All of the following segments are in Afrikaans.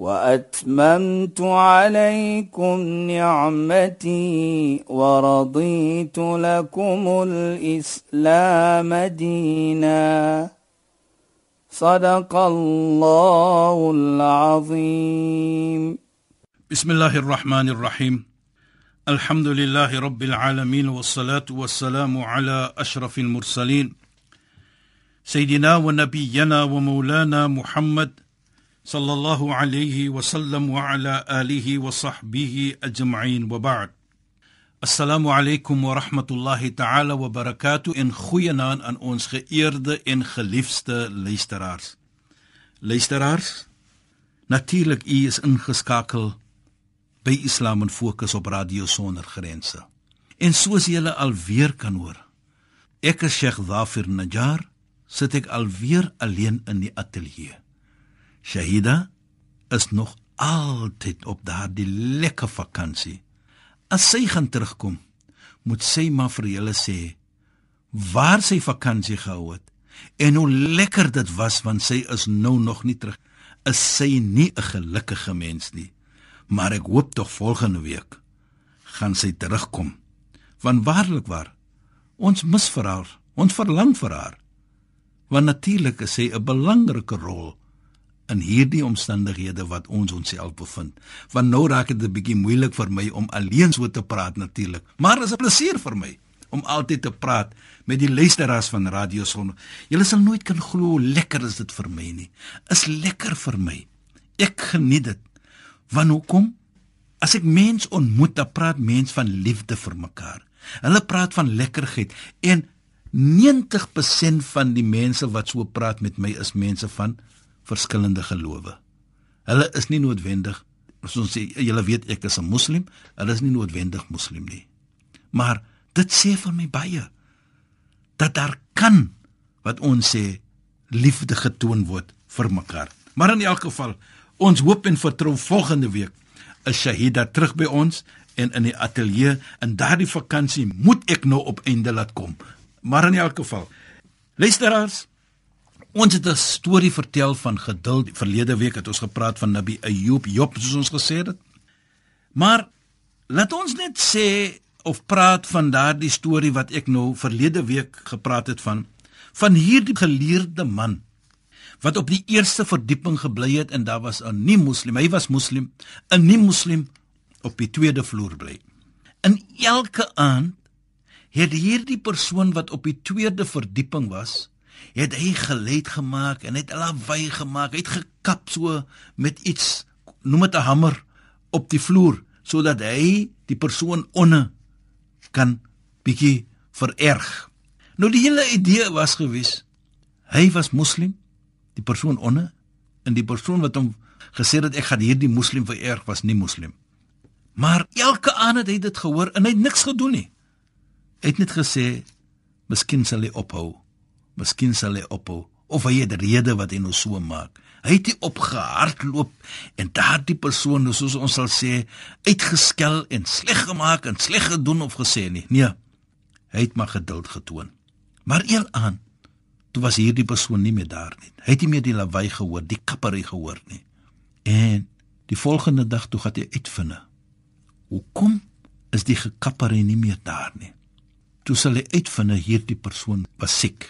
وأتممت عليكم نعمتي ورضيت لكم الإسلام دينا. صدق الله العظيم. بسم الله الرحمن الرحيم. الحمد لله رب العالمين والصلاة والسلام على أشرف المرسلين. سيدنا ونبينا ومولانا محمد صلى الله عليه وسلم وعلى آله وصحبه أجمعين وبعد السلام عليكم ورحمة الله تعالى وبركاته in goeie naam aan ons geëerde en geliefde luisteraars. Luisteraars, natuurlik u is ingeskakel by Islam en Fokus op Radio Sonder Grense. En soos julle alweer kan hoor, ek is Sheikh Zafir Najjar, sit ek alweer alleen in die ateljee. Shahida is nog altyd op daardie lekker vakansie. As sy gaan terugkom, moet sy maar vir julle sê waar sy vakansie gehou het en hoe lekker dit was want sy is nou nog nie terug. Is sy nie 'n gelukkige mens nie. Maar ek hoop tog volgende week gaan sy terugkom. Want waarlik waar, ons mis vir haar, ons verlang vir haar. Want natuurlik is sy 'n belangrike rol in hierdie omstandighede wat ons onsself bevind. Want nou raak dit 'n bietjie moeilik vir my om alleen so te praat natuurlik, maar is 'n plesier vir my om altyd te praat met die luisteraars van Radio Son. Julle sal nooit kan glo hoe lekker is dit vir my nie. Is lekker vir my. Ek geniet dit. Want hoekom? As ek mens ontmoet, dan praat mens van liefde vir mekaar. Hulle praat van lekkerheid en 90% van die mense wat so praat met my is mense van verskillende gelowe. Hulle is nie noodwendig as ons sê julle weet ek is 'n moslim, hulle is nie noodwendig moslim nie. Maar dit sê vir my baie dat daar kan wat ons sê liefde getoon word vir mekaar. Maar in elk geval, ons hoop en vertrou volgende week is Shahida terug by ons en in die ateljee en daardie vakansie moet ek nou op einde laat kom. Maar in elk geval, luisteraars, Ons het 'n storie vertel van geduld. Verlede week het ons gepraat van Nabi Ayub, Job soos ons gesê het. Maar laat ons net sê of praat van daardie storie wat ek nou verlede week gepraat het van van hierdie geleerde man wat op die eerste verdieping gebly het en daar was 'n nie-moslim. Hy was moslim, 'n nie-moslim op die tweede vloer bly. In elke aand het hierdie persoon wat op die tweede verdieping was, het hy geluid gemaak en het lawaai gemaak. Het gekap so met iets, noem dit 'n hamer op die vloer sodat hy die persoon onder kan bietjie vererg. Nou die hele idee was gewes. Hy was moslim, die persoon onder en die persoon wat hom gesê het ek gaan hierdie moslim vererg was nie moslim. Maar elke aand het hy dit gehoor en hy het niks gedoen nie. Hy het net gesê miskien sal hy ophou. Miskien sal hy ophou of hy het rede wat hy nou so maak. Hy het opgehardloop en daardie persoon, soos ons sal sê, uitgeskel en sleg gemaak en sleg gedoen of gesê nie. Nee. Hy het maar geduld getoon. Maar eel aan, toe was hierdie persoon nie meer daar nie. Hy het nie meer die lawaai gehoor, die kappery gehoor nie. En die volgende dag toe gaan hy uitvind. Hoekom is die gekappery nie meer daar nie? Toe sal hy uitvind hierdie persoon was siek.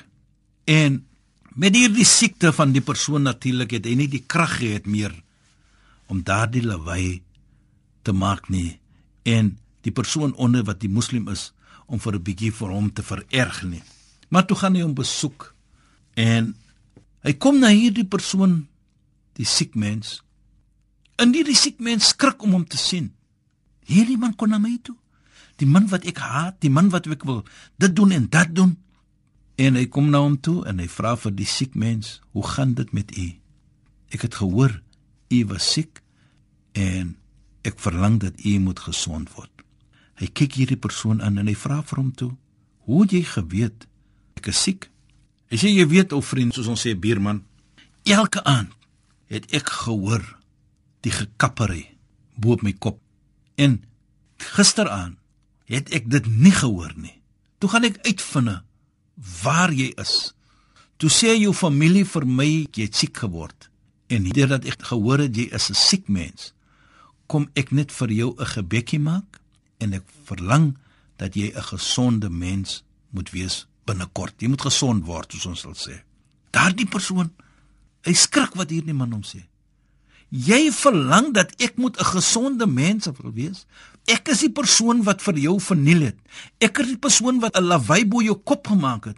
En met hierdie siekte van die persoon natuurlik het hy nie die krag gehad meer om daardie lawaai te maak nie en die persoon onder wat die moslim is om vir 'n bietjie vir hom te vererg nie. Maar toe gaan hy hom besoek en hy kom na hierdie persoon die siek mens. En hierdie siek mens skrik om hom te sien. Hierdie man kom na my toe. Die man wat ek haat, die man wat ek wil dit doen en dat doen. En hy kom na hom toe en hy vra vir die siek mens, "Hoe gaan dit met u? Ek het gehoor u was siek en Ek verlang dat u moet gesond word. Hy kyk hierdie persoon aan en hy vra vir hom toe: "Hoe het jy geweet ek is siek?" Hy sê: "Jy weet, ou vriend, soos ons sê buurman, elke aand het ek gehoor die gekappery bo op my kop. En gisteraand het ek dit nie gehoor nie. Toe gaan ek uitvind waar jy is. Toe sê jou familie vir my jy het siek geword en hierdeur ek gehoor het jy is 'n siek mens, kom ek net vir jou 'n gebedjie maak en ek verlang dat jy 'n gesonde mens moet wees binnekort. Jy moet gesond word, soos ons sal sê. Daardie persoon, hy skrik wat hierdie man hom sê. Jy verlang dat ek moet 'n gesonde mens wil wees? Ek is die persoon wat vir jou verniel het. Ek is die persoon wat 'n lawaai bo jou kop gemaak het.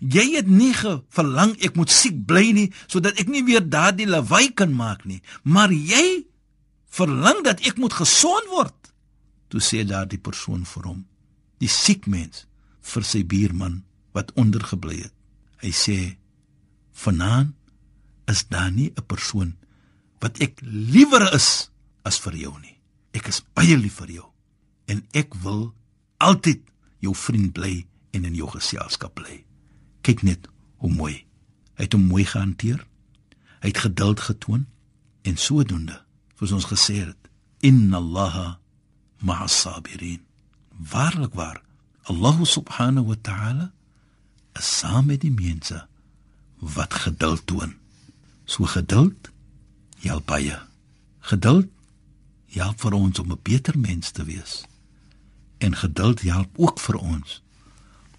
Jy het nie verlang ek moet siek bly nie sodat ek nie weer daardie lawaai kan maak nie, maar jy verlang dat ek moet gesond word. Toe sê daardie persoon vir hom, die siek mens vir sy buurman wat ondergebly het. Hy sê: "Vanaand is daar nie 'n persoon wat ek liewer is as vir jou nie. Ek is baie lief vir jou en ek wil altyd jou vriend bly en in jou geselskap bly." kyk net hoe mooi. Hy het hom mooi gehanteer. Hy het geduld getoon en sodoende, soos ons gesê het, inna Allaha ma'as sabirin. Waarlik waar, Allah subhanahu wa ta'ala is saam met die mense wat geduld toon. So geduld help baie. Geduld help vir ons om 'n beter mens te wees. En geduld help ook vir ons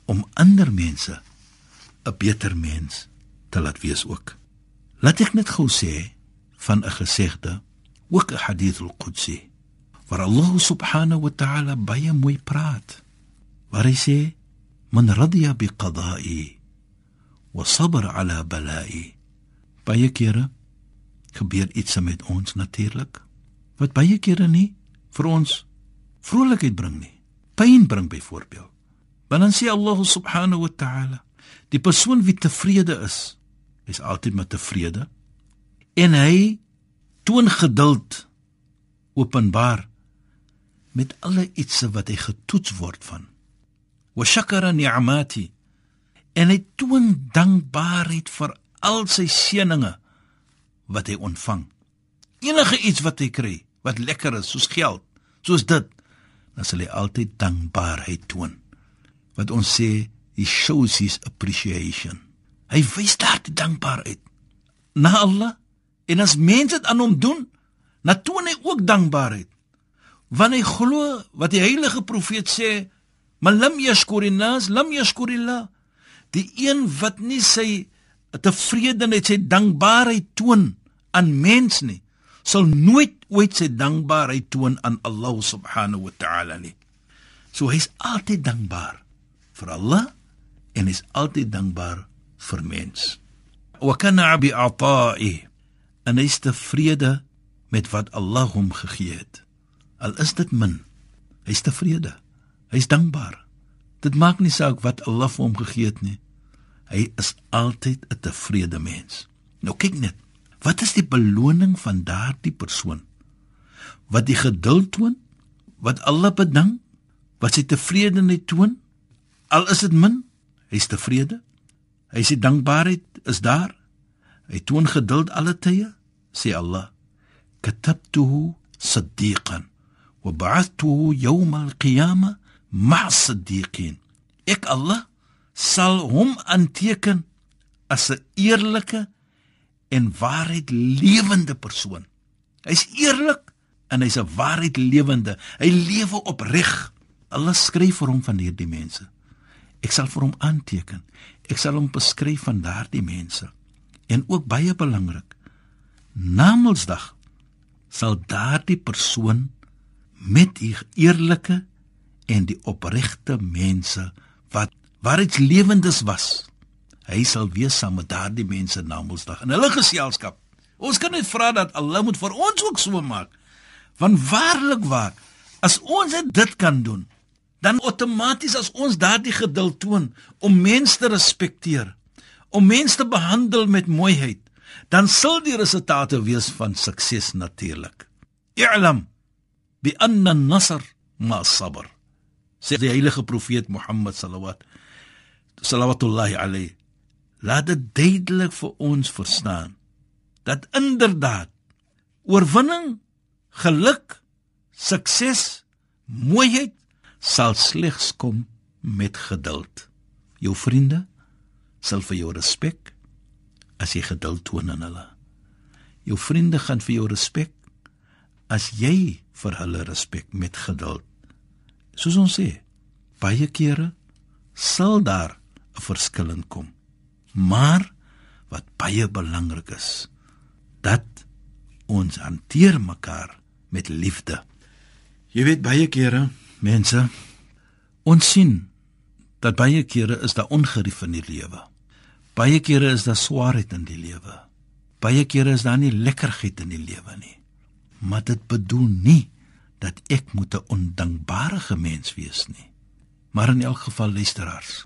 om ander mense 'n beter mens te laat wees ook. Laat ek net gou sê van 'n gesegde, ook 'n hadith al-Qudsi, waar Allah subhanahu wa ta'ala baie mooi praat. Waar hy sê: "Man radiya bi qada'i wa sabara 'ala bala'i." Baie kere gebeur iets met ons natuurlik wat baie kere nie vir ons vrolikheid bring nie. Pyn bring byvoorbeeld. Want dan sê Allah subhanahu wa ta'ala: Die persoon wie tevrede is, is altyd met tevrede en hy toon geduld openbaar met alle iets wat hy getoets word van. Wa shakara ni'amati en hy toon dankbaarheid vir al sy seënings wat hy ontvang. Enige iets wat hy kry wat lekker is, soos geld, soos dit, dan sal hy altyd dankbaarheid toon. Wat ons sê he shows his appreciation. Hy wys daar die dankbaarheid na Allah en as mense dit aan hom doen, na toon hy ook dankbaarheid. Want hy glo wat die heilige profeet sê, "Man lam yashkurinas, lam yashkurillah." Die een wat nie sy tevredenheid, sy dankbaarheid toon aan mens nie, sal nooit ooit sy dankbaarheid toon aan Allah subhanahu wa ta'ala nie. So hy's altyd dankbaar vir Allah en is altyd dankbaar vir mens. Wa kana bi ata'i en is tevrede met wat Allah hom gegee het. Al is dit min, hy is tevrede. Hy is dankbaar. Dit maak nie saak wat Allah vir hom gegee het nie. Hy is altyd 'n tevrede mens. Nou kyk net, wat is die beloning van daardie persoon? Wat die geduld toon? Wat Allah bedank? Wat sy tevredenheid toon? Al is dit min, Hy's tevrede. Hy sê dankbaarheid is daar. Hy toon geduld alle tye, sê Allah. Katabtuhu siddiqan wa ba'athtuhu yawm al-qiyamah ma'a siddiqin. Ek Allah sal hom aanteken as 'n eerlike en waarheid lewende persoon. Hy's eerlik en hy's 'n waarheid lewende. Hy lewe opreg. Allah skryf vir hom van hierdie mense. Ek sal vir hom aanteken. Ek sal hom beskryf van daardie mense. En ook baie belangrik, na Mondsdag sal daardie persoon met die eerlike en die opregte mense wat waar iets lewendes was. Hy sal wees saam met daardie mense na Mondsdag in hulle geselskap. Ons kan net vra dat Allah moet vir ons ook so maak. Want waarlik waar, as ons dit kan doen, dan outomaties as ons daardie geduld toon om mense te respekteer, om mense te behandel met mooiheid, dan sal die resultate wees van sukses natuurlik. I'lam bi anna an-nasr ma as-sabr. Sê die heilige profeet Mohammed sallallahu sallallahu alayhi laat dit duidelik vir ons verstaan dat inderdaad oorwinning, geluk, sukses, mooiheid sal slegs kom met geduld. Jou vriende sal vir jou respek as jy geduld toon aan hulle. Jou vriende gaan vir jou respek as jy vir hulle respek met geduld. Soos ons sê, baie kere sal daar 'n verskil inkom. Maar wat baie belangrik is, dat ons hanteer mekaar met liefde. Jy weet baie kere, mense, ons sien dat baie kere is daar ongerief in die lewe. Baie kere is daar swaarheid in die lewe. Baie kere is daar nie lekkerheid in die lewe nie. Maar dit bedoel nie dat ek moet 'n ondankbare mens wees nie. Maar in elk geval luisteraars,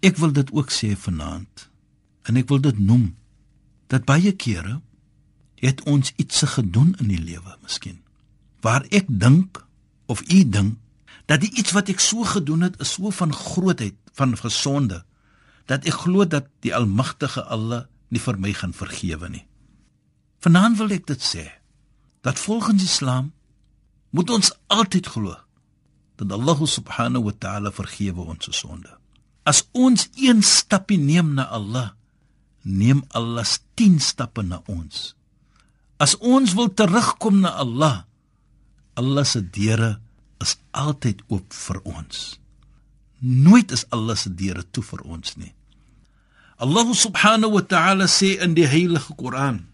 ek wil dit ook sê vanaand en ek wil dit noem dat baie kere het ons iets gedoen in die lewe miskien waar ek dink of u dink dat die iets wat ek so gedoen het is so van grootheid van gesonde dat ek glo dat die almagtige Allah nie vir my gaan vergewe nie. Vanaand wil ek dit sê dat volgens Islam moet ons altyd glo dat Allah subhanahu wa ta'ala vergewe ons sonde. As ons een stapie neem na Allah, neem Allah 10 stappe na ons. As ons wil terugkom na Allah, Allah se deure is altyd oop vir ons. Nooit is Allah se deure toe vir ons nie. Allah subhanahu wa ta'ala sê in die heilige Koran: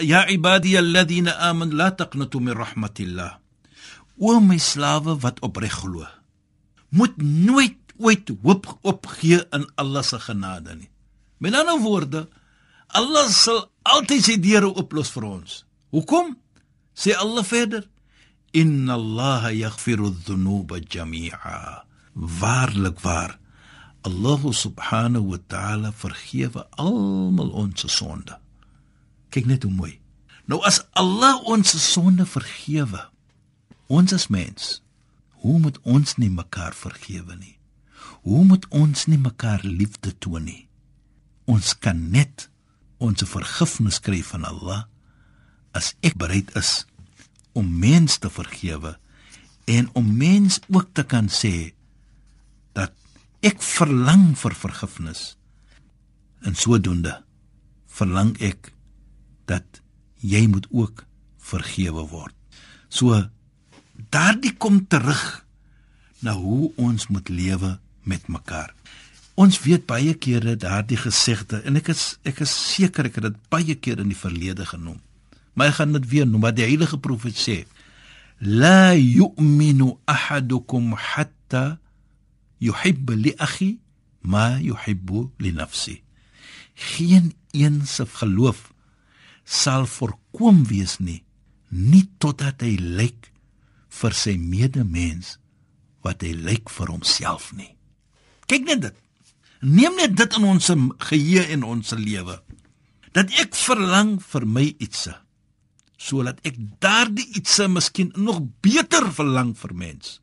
"Ya ibadi alladhina amanu la taqnatu min rahmatillah." O my slawe wat opreg glo, moet nooit ooit hoop opgee in Allah se genade nie. Met ander woorde, Allah sal altyd sy deure ooplos vir ons. Hoekom? Sê Allah verder: Inna Allah yaghfiru dhunuba jami'a. Waarlik waar. Allah subhanahu wa ta'ala vergewe almal ons sonde. Kyk net hoe mooi. Nou as Allah ons sonde vergewe, ons as mens, hoe moet ons nie mekaar vergewe nie? Hoe moet ons nie mekaar liefde toon nie? Ons kan net ons vergifnis kry van Allah as ek bereid is om mens te vergewe en om mens ook te kan sê dat ek verlang vir vergifnis en sodoende verlang ek dat jy moet ook vergewe word. So daardie kom terug na hoe ons moet lewe met mekaar. Ons weet baie kere daardie gesegde en ek is ek is seker ek het dit baie keer in die verlede genoem. Maar ek gaan dit weer noem wat die heilige profeet sê. La yu'minu ahadukum hatta yuhibbu li akhi ma yuhibbu li nafsi. Geen een se geloof sal voorkom wees nie nie totdat hy lyk vir sy medemens wat hy lyk vir homself nie. Kyk net dit. Neem net dit in ons geheue en ons lewe. Dat ek verlang vir my ietsie sodat ek daardie ietsie miskien nog beter verlang vir mens.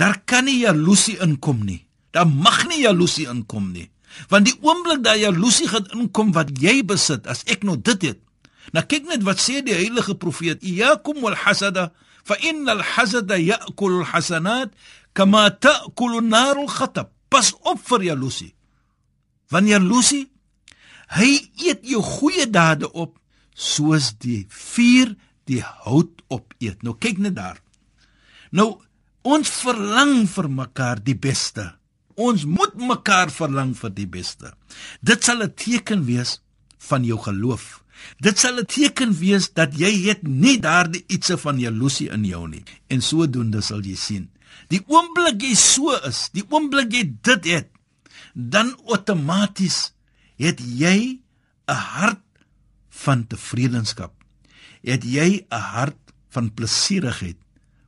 Daar kan nie jaloesie inkom nie. Daar mag nie jaloesie inkom nie. Want die oomblik dat jaloesie gaan inkom wat jy besit, as ek nou dit het. Nou kyk net wat sê die heilige profeet: "Iyakum wal hasada, fa innal hasada ya'kulu al hasanat kama ta'kulu an-nar al-khatab." Pas op vir jaloesie. Wanneer jaloesie, hy eet jou goeie dade op soos die vuur die hout opeet. Nou kyk net daar. Nou ons verlang vir mekaar die beste. Ons moet mekaar verlang vir die beste. Dit sal 'n teken wees van jou geloof. Dit sal 'n teken wees dat jy het nie daardie ietsie van jaloesie in jou nie. En sodoende sal jy sien Die oomblik jy so is, die oomblik jy dit het, dan outomaties het jy 'n hart van tevredenskap. Het jy 'n hart van plesierigheid.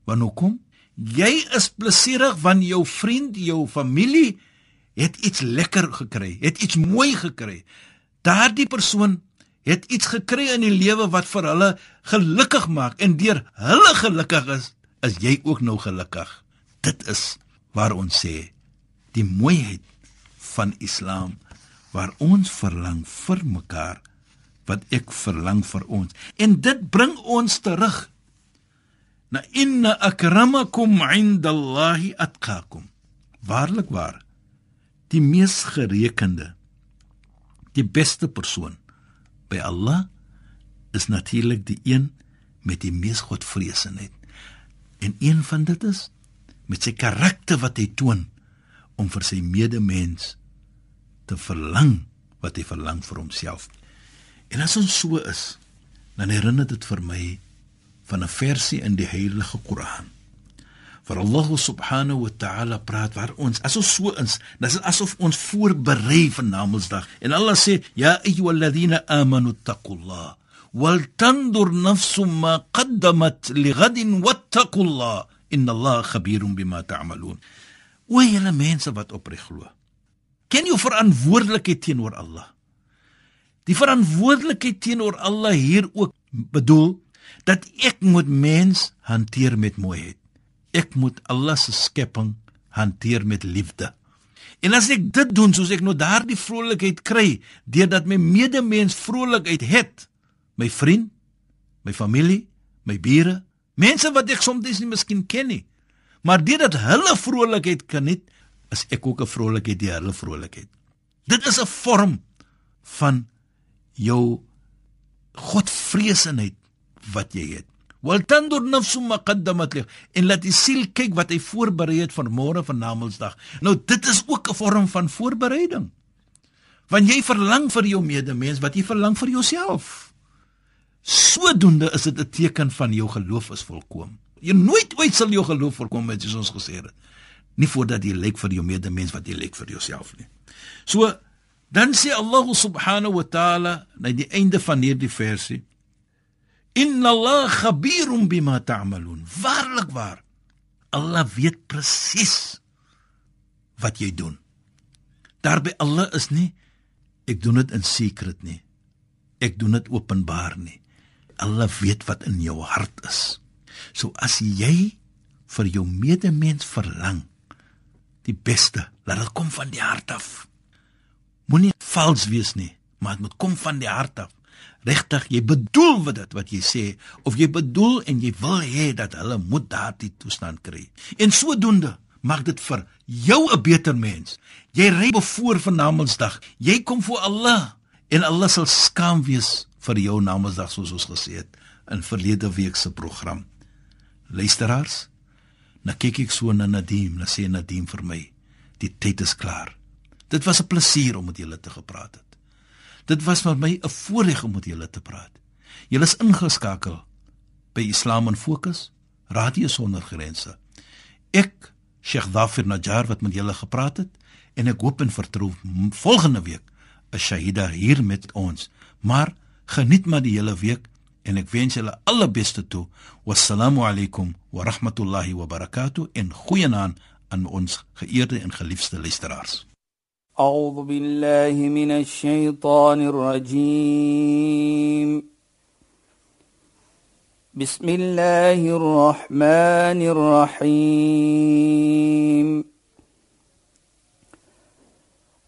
Want hoekom? Jy is plesierig want jou vriend, jou familie het iets lekker gekry, het iets mooi gekry. Daardie persoon het iets gekry in die lewe wat vir hulle gelukkig maak en deur hulle gelukkig is, is jy ook nou gelukkig. Dit is waar ons sê die mooiheid van Islam waar ons verlang vir mekaar wat ek verlang vir ons. En dit bring ons terug na inna akramakum indallahi atqakum waarlik waar die mees gerekende die beste persoon by Allah is natuurlik die een met die mees godvreesenheid en een van dit is met sy karakter wat hy toon om vir sy medemens te verlang wat hy verlang vir homself en as ons so is dan herinner dit vir my van 'n versie in die Heilige Koran. Vir Allah subhanahu wa ta'ala praat waar ons as ons so ins, dis asof ons voorberei vir Namedsdag. En Allah sê: "Ya ayyuhalladhina amanu taqullah wal tandur nafsum ma qaddamat lighadin wattaqullah inna Allah khabirun bima ta'malun." O julle mense wat opreg glo. Ken jy verantwoordelikheid teenoor Allah? Die verantwoordelikheid teenoor Allah hier ook bedoel dat ek moet mens hanteer met mooiheid. Ek moet Allah se skepping hanteer met liefde. En as ek dit doen soos ek nou daardie vrolikheid kry deurdat my medemens vrolikheid het, my vriend, my familie, my bure, mense wat ek soms nie miskien ken nie, maar deurdat hulle vrolikheid kan het, is ek ook 'n vrolikheid deur hulle vrolikheid. Dit is 'n vorm van jou godvreesenheid wat jy het. Wal tandur nafsu ma qaddamat li en laat die siel kyk wat hy voorberei het vir môre van Namedsdag. Nou dit is ook 'n vorm van voorbereiding. Want jy verlang vir jou medemens wat jy verlang vir jouself. Sodoende is dit 'n teken van jou geloof is volkom. Jy nooit ooit sal jou geloof volkom het soos ons gesê het. Nie voordat jy lyk vir jou medemens wat jy lyk vir jouself nie. So dan sê Allah subhanahu wa ta'ala na die einde van hierdie versie Inna Allah khabirun bima ta'malun. Waarlik waar. Allah weet presies wat jy doen. Daarby Allah is nie ek doen dit in secret nie. Ek doen dit openbaar nie. Allah weet wat in jou hart is. So as jy vir jou medemens verlang die beste, laat dit kom van die hart af. Moenie vals wees nie, maar dit moet kom van die hart af regtig jy bedoel wat dit wat jy sê of jy bedoel en jy wil hê dat hulle moet daardie toestand kry. En sodoende maak dit vir jou 'n beter mens. Jy ry voor van Namedsdag. Jy kom voor Allah en Allah sal skaam wees vir jou Namedsdag soos ons gesê het in verlede week se program. Luisteraars, nou kyk ek so na Nadim, nou sê Nadim vir my, die tyd is klaar. Dit was 'n plesier om met julle te gepraat het. Dit was vir my 'n voorreg om met julle te praat. Julle is ingeskakel by Islam in Fokus, Radio Sonder Grense. Ek, Sheikh Dafir Najjar wat met julle gepraat het en ek hoop en vertrou volgende week 'n Shahida hier met ons. Maar geniet maar die hele week en ek wens julle alle beste toe. Wassalamu alaykum wa rahmatullahi wa barakatuh en goeienaand aan ons geëerde en geliefde luisteraars. أعوذ بالله من الشيطان الرجيم بسم الله الرحمن الرحيم